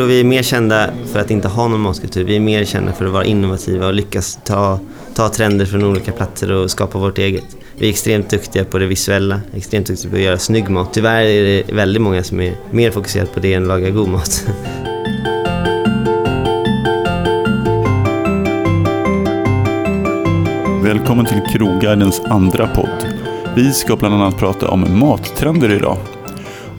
tror vi är mer kända för att inte ha någon matkultur. Vi är mer kända för att vara innovativa och lyckas ta, ta trender från olika platser och skapa vårt eget. Vi är extremt duktiga på det visuella, extremt duktiga på att göra snygg mat. Tyvärr är det väldigt många som är mer fokuserade på det än att laga god mat. Välkommen till Krogguidens andra podd. Vi ska bland annat prata om mattrender idag.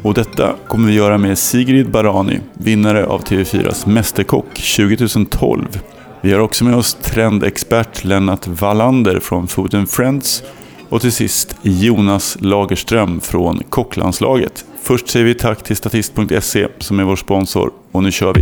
Och detta kommer vi göra med Sigrid Barani, vinnare av TV4s Mästerkock 2012. Vi har också med oss trendexpert Lennart Wallander från Food and Friends och till sist Jonas Lagerström från Kocklandslaget. Först säger vi tack till Statist.se som är vår sponsor och nu kör vi!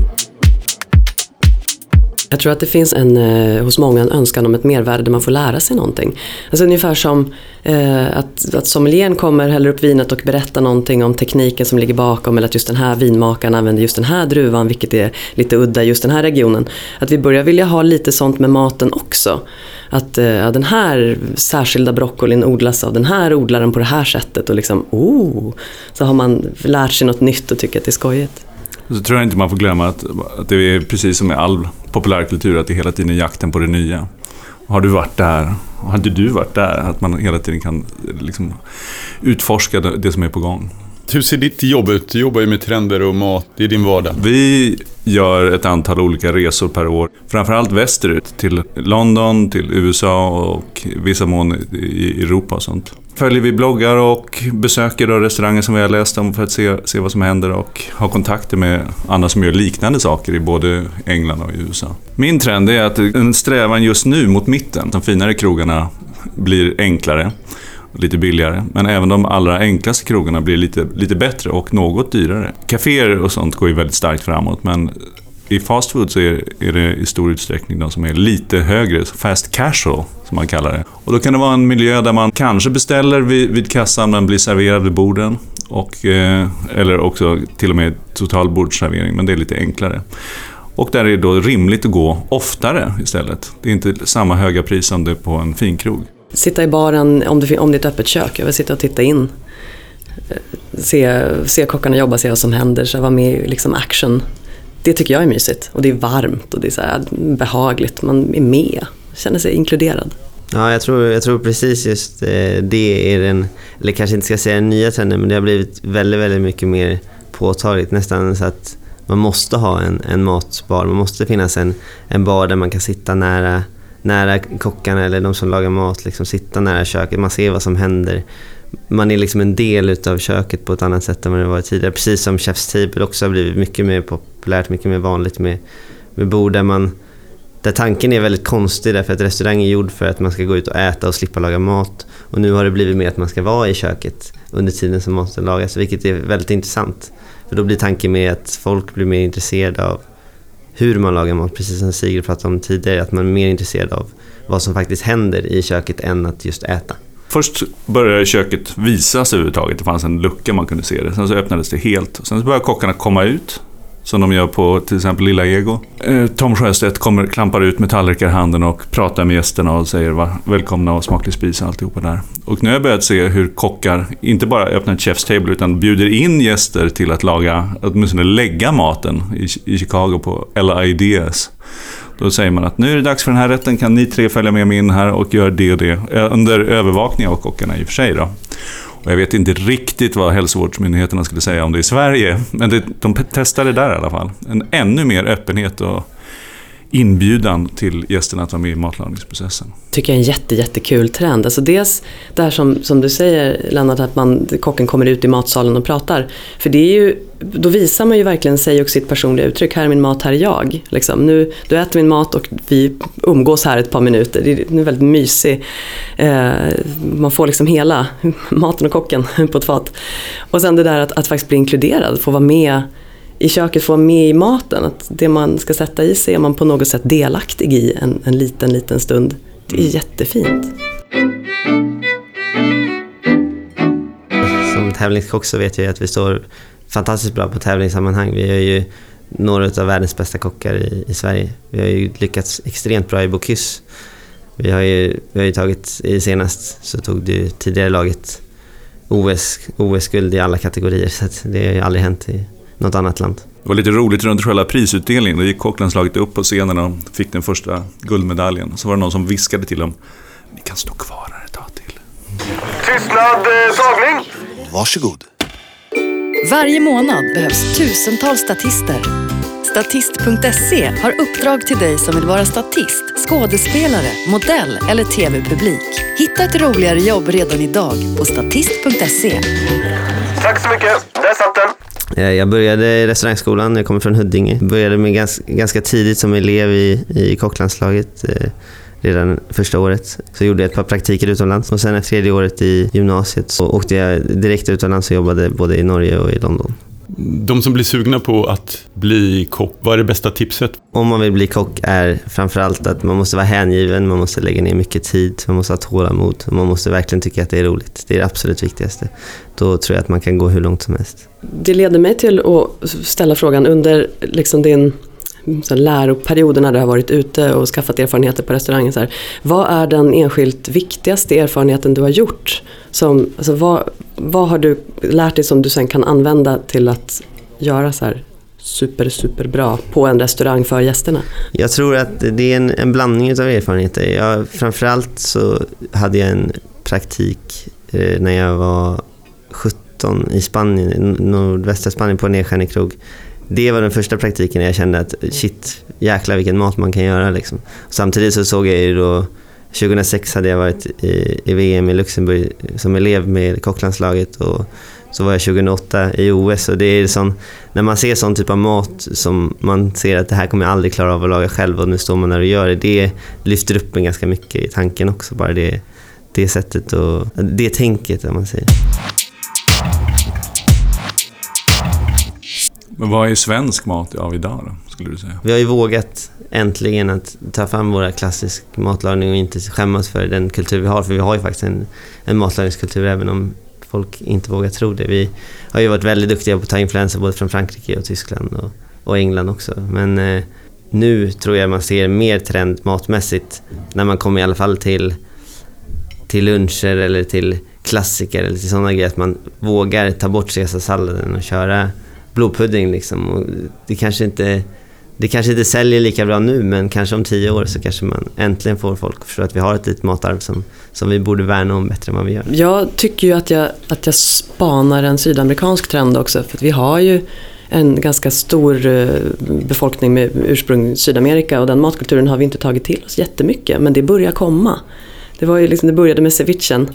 Jag tror att det finns en, eh, hos många en önskan om ett mervärde där man får lära sig någonting. Alltså ungefär som eh, att, att sommelieren kommer, häller upp vinet och berättar någonting om tekniken som ligger bakom eller att just den här vinmakaren använder just den här druvan vilket är lite udda i just den här regionen. Att vi börjar vilja ha lite sånt med maten också. Att eh, den här särskilda broccolin odlas av den här odlaren på det här sättet och liksom oh, så har man lärt sig något nytt och tycker att det är skojigt. Så tror jag inte man får glömma att, att det är precis som med all populärkultur, att det hela tiden är jakten på det nya. Har du varit där? Har inte du varit där? Att man hela tiden kan liksom utforska det som är på gång. Hur ser ditt jobb ut? Du jobbar ju med trender och mat, det är din vardag. Vi gör ett antal olika resor per år. Framförallt västerut, till London, till USA och vissa mån i Europa och sånt. Följer vi bloggar och besöker då restauranger som vi har läst om för att se, se vad som händer och ha kontakter med andra som gör liknande saker i både England och USA. Min trend är att en strävan just nu mot mitten, de finare krogarna blir enklare lite billigare. Men även de allra enklaste krogarna blir lite, lite bättre och något dyrare. Caféer och sånt går ju väldigt starkt framåt, men i fast food så är, är, det i stor utsträckning de som är lite högre, fast casual som man kallar det. Och då kan det vara en miljö där man kanske beställer vid, vid kassan men blir serverad vid borden. Och, eh, eller också till och med total bordsservering, men det är lite enklare. Och där är det då rimligt att gå oftare istället. Det är inte samma höga pris som det är på en finkrog. Sitta i baren om det, om det är ett öppet kök, jag vill sitta och titta in. Eh, se, se kockarna jobba, se vad som händer, så vara med i liksom action. Det tycker jag är mysigt och det är varmt och det är så behagligt, man är med, känner sig inkluderad. Ja, jag tror, jag tror precis just eh, det är den, eller kanske inte ska säga den nya trenden, men det har blivit väldigt, väldigt mycket mer påtagligt. Nästan så att man måste ha en, en matbar, man måste finnas en, en bar där man kan sitta nära nära kockarna eller de som lagar mat, liksom sitta nära köket. Man ser vad som händer. Man är liksom en del utav köket på ett annat sätt än vad det var tidigare. Precis som Chef's Table också har blivit mycket mer populärt, mycket mer vanligt med, med bord där man där tanken är väldigt konstig därför att restaurang är gjord för att man ska gå ut och äta och slippa laga mat. Och nu har det blivit mer att man ska vara i köket under tiden som maten lagas, vilket är väldigt intressant. För då blir tanken med att folk blir mer intresserade av hur man lagar mat, precis som Sigrid pratade om tidigare, att man är mer intresserad av vad som faktiskt händer i köket än att just äta. Först började köket visas överhuvudtaget, det fanns en lucka man kunde se det. Sen så öppnades det helt. Sen så började kockarna komma ut som de gör på till exempel Lilla Ego. Eh, Tom Sjöstedt kommer, klampar ut med tallrikar i handen och pratar med gästerna och säger va, välkomna och smaklig spis och alltihopa där. Och nu har jag börjat se hur kockar inte bara öppnar ett Chef's Table utan bjuder in gäster till att laga, åtminstone lägga maten i, i Chicago på Ella Ideas. Då säger man att nu är det dags för den här rätten, kan ni tre följa med mig in här och göra det och det. Eh, under övervakning av kockarna i och för sig då. Och jag vet inte riktigt vad hälsovårdsmyndigheterna skulle säga om det i Sverige, men det, de testade där i alla fall. En ännu mer öppenhet och inbjudan till gästerna att vara med i matlagningsprocessen. tycker jag är en jätte, jättekul trend. Alltså dels det här som, som du säger Lennart, att man, kocken kommer ut i matsalen och pratar. För det är ju, då visar man ju verkligen sig och sitt personliga uttryck. Här är min mat, här är jag. Liksom. Nu, du äter min mat och vi umgås här ett par minuter. Det är, väldigt mysig. Eh, man får liksom hela maten och kocken på ett fat. Och sen det där att, att faktiskt bli inkluderad, få vara med i köket få vara med i maten. Att det man ska sätta i sig är man på något sätt delaktig i en, en liten, liten stund. Det är jättefint. Som tävlingskock så vet jag att vi står fantastiskt bra på tävlingssammanhang. Vi är ju några av världens bästa kockar i, i Sverige. Vi har ju lyckats extremt bra i Bocuse. Vi har ju, vi har ju tagit, i senast så tog det tidigare laget OS-guld OS i alla kategorier så det har ju aldrig hänt i något annat land. Det var lite roligt runt själva prisutdelningen. Då gick kocklandslaget upp på scenen och fick den första guldmedaljen. Så var det någon som viskade till dem. Ni kan stå kvar här ett tag till. Tystnad, eh, tagning! Varsågod. Varje månad behövs tusentals statister. Statist.se har uppdrag till dig som vill vara statist, skådespelare, modell eller tv-publik. Hitta ett roligare jobb redan idag på statist.se. Tack så mycket. Där satt den. Eh, jag började i restaurangskolan, jag kommer från Huddinge. Började med ganska, ganska tidigt som elev i, i kocklandslaget. eh, Redan första året. Så gjorde jag ett par praktiker utomlands och sen efter tredje året i gymnasiet så åkte jag direkt utomlands och jobbade både i Norge och i London. De som blir sugna på att bli kock, vad är det bästa tipset? Om man vill bli kock är framförallt att man måste vara hängiven, man måste lägga ner mycket tid, man måste ha tålamod och man måste verkligen tycka att det är roligt. Det är det absolut viktigaste. Då tror jag att man kan gå hur långt som helst. Det leder mig till att ställa frågan under liksom din så här, läroperioden när du har varit ute och skaffat erfarenheter på restaurangen. Så här, vad är den enskilt viktigaste erfarenheten du har gjort? Som, alltså, vad, vad har du lärt dig som du sen kan använda till att göra så här super, super bra på en restaurang för gästerna? Jag tror att det är en, en blandning av erfarenheter. Jag, framförallt så hade jag en praktik eh, när jag var 17 i Spanien, nordvästra Spanien på en nedskärnig krog. Det var den första praktiken jag kände att shit, jäklar vilken mat man kan göra. Liksom. Samtidigt så såg jag ju då 2006 hade jag varit i, i VM i Luxemburg som elev med kocklandslaget och så var jag 2008 i OS och det är sån, när man ser sån typ av mat som man ser att det här kommer jag aldrig klara av att laga själv och nu står man där och gör det. Det lyfter upp en ganska mycket i tanken också, bara det, det sättet och det tänket om man säger. Men vad är svensk mat av idag då, skulle du säga? Vi har ju vågat äntligen att ta fram våra klassisk matlagning och inte skämmas för den kultur vi har, för vi har ju faktiskt en, en matlagningskultur även om folk inte vågar tro det. Vi har ju varit väldigt duktiga på att ta influenser både från Frankrike och Tyskland och, och England också. Men eh, nu tror jag man ser mer trend matmässigt när man kommer i alla fall till, till luncher eller till klassiker eller till sådana grejer. Att man vågar ta bort caesarsalladen och köra blodpudding liksom. Och det kanske inte det kanske inte säljer lika bra nu men kanske om tio år så kanske man äntligen får folk att förstå att vi har ett litet matarv som, som vi borde värna om bättre än vad vi gör. Jag tycker ju att jag, att jag spanar en sydamerikansk trend också för att vi har ju en ganska stor eh, befolkning med ursprung i Sydamerika och den matkulturen har vi inte tagit till oss jättemycket men det börjar komma. Det, var ju liksom, det började med cevichen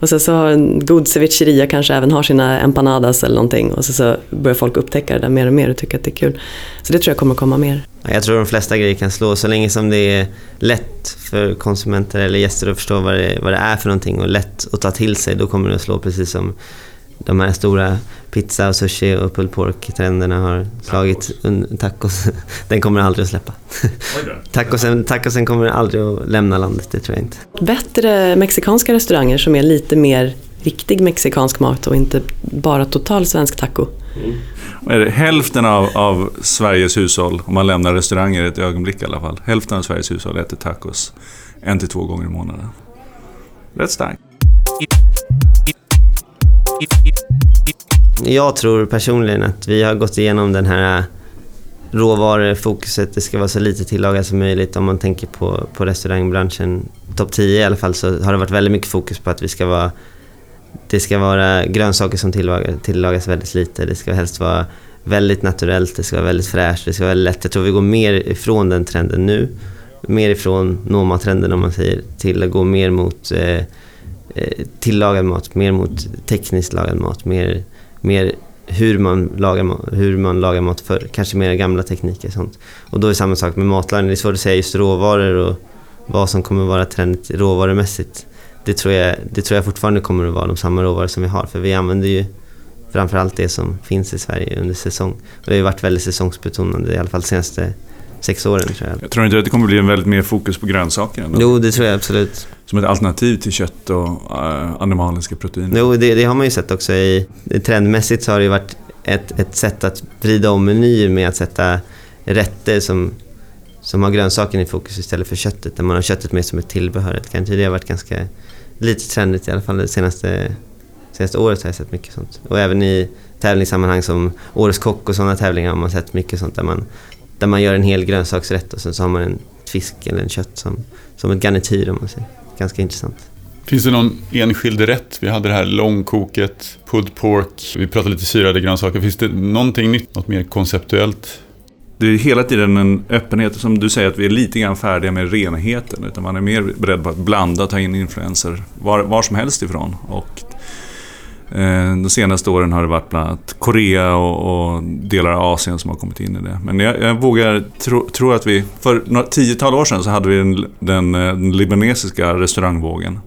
och sen så har en god cevicheria kanske även har sina empanadas eller någonting och så, så börjar folk upptäcka det där mer och mer och tycka att det är kul. Så det tror jag kommer komma mer. Jag tror de flesta grejer kan slå så länge som det är lätt för konsumenter eller gäster att förstå vad det, vad det är för någonting och lätt att ta till sig. Då kommer det att slå precis som de här stora pizza och sushi och pulled pork-trenderna har slagit. Tacos, den kommer aldrig att släppa. Tacosen, tacosen kommer aldrig att lämna landet, det tror jag inte. Bättre mexikanska restauranger som är lite mer riktig mexikansk mat och inte bara total svensk taco. Är det hälften av, av Sveriges hushåll, om man lämnar restauranger ett ögonblick i alla fall, hälften av Sveriges hushåll äter tacos en till två gånger i månaden. Rätt starkt. Jag tror personligen att vi har gått igenom den här äh, råvarufokuset. Det ska vara så lite tillagat som möjligt. Om man tänker på, på restaurangbranschen, topp 10 i alla fall, så har det varit väldigt mycket fokus på att vi ska vara det ska vara grönsaker som tillagas, tillagas väldigt lite. Det ska helst vara väldigt naturellt, det ska vara väldigt fräscht, det ska vara väldigt lätt. Jag tror vi går mer ifrån den trenden nu. Mer ifrån Noma-trenden om man säger, till att gå mer mot eh, tillagad mat, mer mot tekniskt lagad mat, mer, mer hur, man lagar, hur man lagar mat för kanske mer gamla tekniker och sånt. Och då är det samma sak med matlagning, det är svårt att säga just råvaror och vad som kommer vara trendigt råvarumässigt. Det tror, jag, det tror jag fortfarande kommer att vara de samma råvaror som vi har för vi använder ju framförallt det som finns i Sverige under säsong. Och det har ju varit väldigt säsongsbetonande i alla fall de senaste sex åren tror jag. Jag tror inte att det kommer bli en väldigt mer fokus på grönsaker? Ändå. Jo, det tror jag absolut. Som ett alternativ till kött och eh, animaliska proteiner? Jo, det, det, har man ju sett också. I, trendmässigt så har det ju varit ett, ett sätt att vrida om menyer med att sätta rätter som, som har grönsaken i fokus istället för köttet. Där man har köttet med som ett tillbehör. Det kan tidigare varit ganska lite trendigt i alla fall Det senaste senaste året har jag sett mycket sånt. Och även i tävlingssammanhang som Årets Kock och sådana tävlingar har man sett mycket sånt där man, där man gör en hel grönsaksrätt och sen så har man en fisk eller en kött som, som ett garnityr om man säger. Ganska intressant. Finns det någon enskild rätt? Vi hade det här långkoket, pulled pork, vi pratade lite syrade grönsaker. Finns det någonting nytt, något mer konceptuellt? Det är hela tiden en öppenhet, som du säger, att vi är lite grann färdiga med renheten. Utan man är mer beredd på att blanda, ta in influenser var, var som helst ifrån. Och Eh, de senaste åren har det varit bland annat Korea och, och delar av Asien som har kommit in i det. Men jag, jag vågar tro, tro, att vi... För några tiotal år sedan så hade vi den, den, eh, den libanesiska restaurangvågen.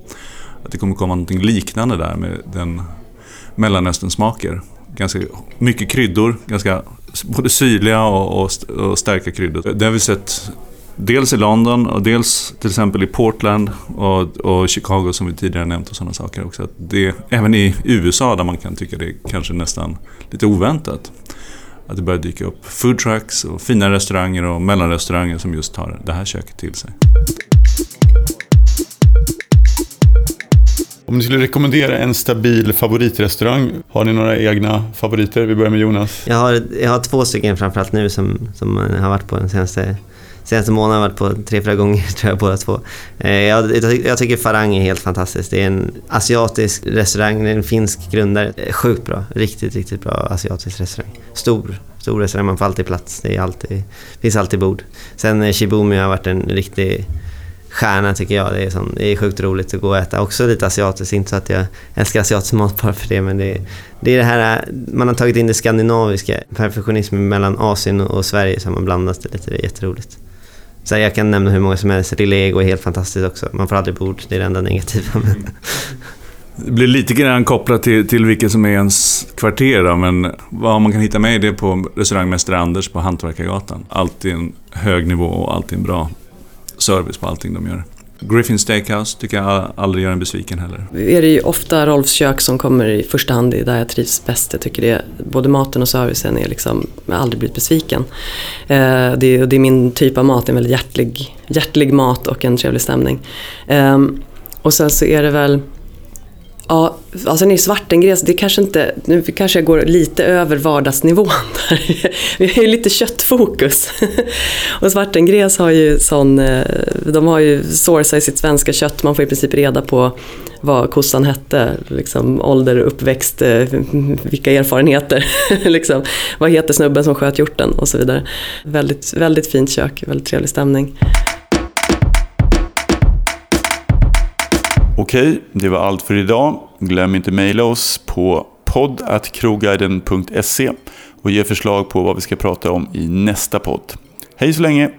Att det kommer komma någonting liknande där med den Mellanöstern-smaker. Ganska mycket kryddor, ganska både syrliga och, och, och starka kryddor. Det har vi sett dels i London och dels till exempel i Portland och, och Chicago som vi tidigare nämnt och sådana saker också. Att det, även i USA där man kan tycka det är kanske nästan lite oväntat. Att det börjar dyka upp food trucks och fina restauranger och mellanrestauranger som just tar det här köket till sig. Om ni skulle rekommendera en stabil favoritrestaurang, har ni några egna favoriter? Vi börjar med Jonas. Jag har, jag har två stycken framförallt nu som, som jag har varit på den senaste senaste månaden har varit på tre, fyra gånger tror jag båda två. Eh, jag, jag, tycker Farang är helt fantastiskt. Det är en asiatisk restaurang, det är en finsk grundare. Eh, sjukt bra, riktigt, riktigt bra asiatisk restaurang. Stor, stor restaurang, man får alltid plats. Det är alltid, finns alltid bord. Sen eh, Shibumi har varit en riktig stjärna tycker jag. Det är, sån, det är sjukt roligt att gå och äta. Också lite asiatiskt, inte så att jag älskar asiatisk mat bara för det, men det, det är det här, man har tagit in det skandinaviska, perfektionismen mellan Asien och Sverige så har man blandat det lite, det är jätteroligt. Så jag kan nämna hur många som helst, Rilego är helt fantastiskt också. Man får aldrig bord, det är det enda negativa. Mm. Det blir lite grann kopplat till, till vilket som är ens kvarter då, men vad man kan hitta med det på restaurangmästare Anders på Hantverkargatan. Alltid en hög nivå och alltid en bra service på allting de gör. Griffin Steakhouse tycker jag aldrig gör en besviken heller. Det är ju ofta Rolfs kök som kommer i första hand, det är där jag trivs bäst. Jag tycker det, både maten och servicen är liksom, jag har aldrig blivit besviken. Eh, det, är, det är min typ av mat, en väldigt hjärtlig, hjärtlig mat och en trevlig stämning. Eh, och sen så är det väl Ja, alltså ni Svartengräs, det kanske inte, nu kanske jag går lite över vardagsnivån där. Vi har ju lite köttfokus. Och Svartengräs har ju sån, eh, de har ju sourcat i sitt svenska kött, man får i princip reda på vad kossan hette, liksom ålder, uppväxt, eh, vilka erfarenheter, liksom, vad heter snubben som sköt hjorten och så vidare. Väldigt, väldigt fint kök, väldigt trevlig stämning. Okej, det var allt för idag. Glöm inte mejla oss på podd.krogguiden.se och ge förslag på vad vi ska prata om i nästa podd. Hej så länge!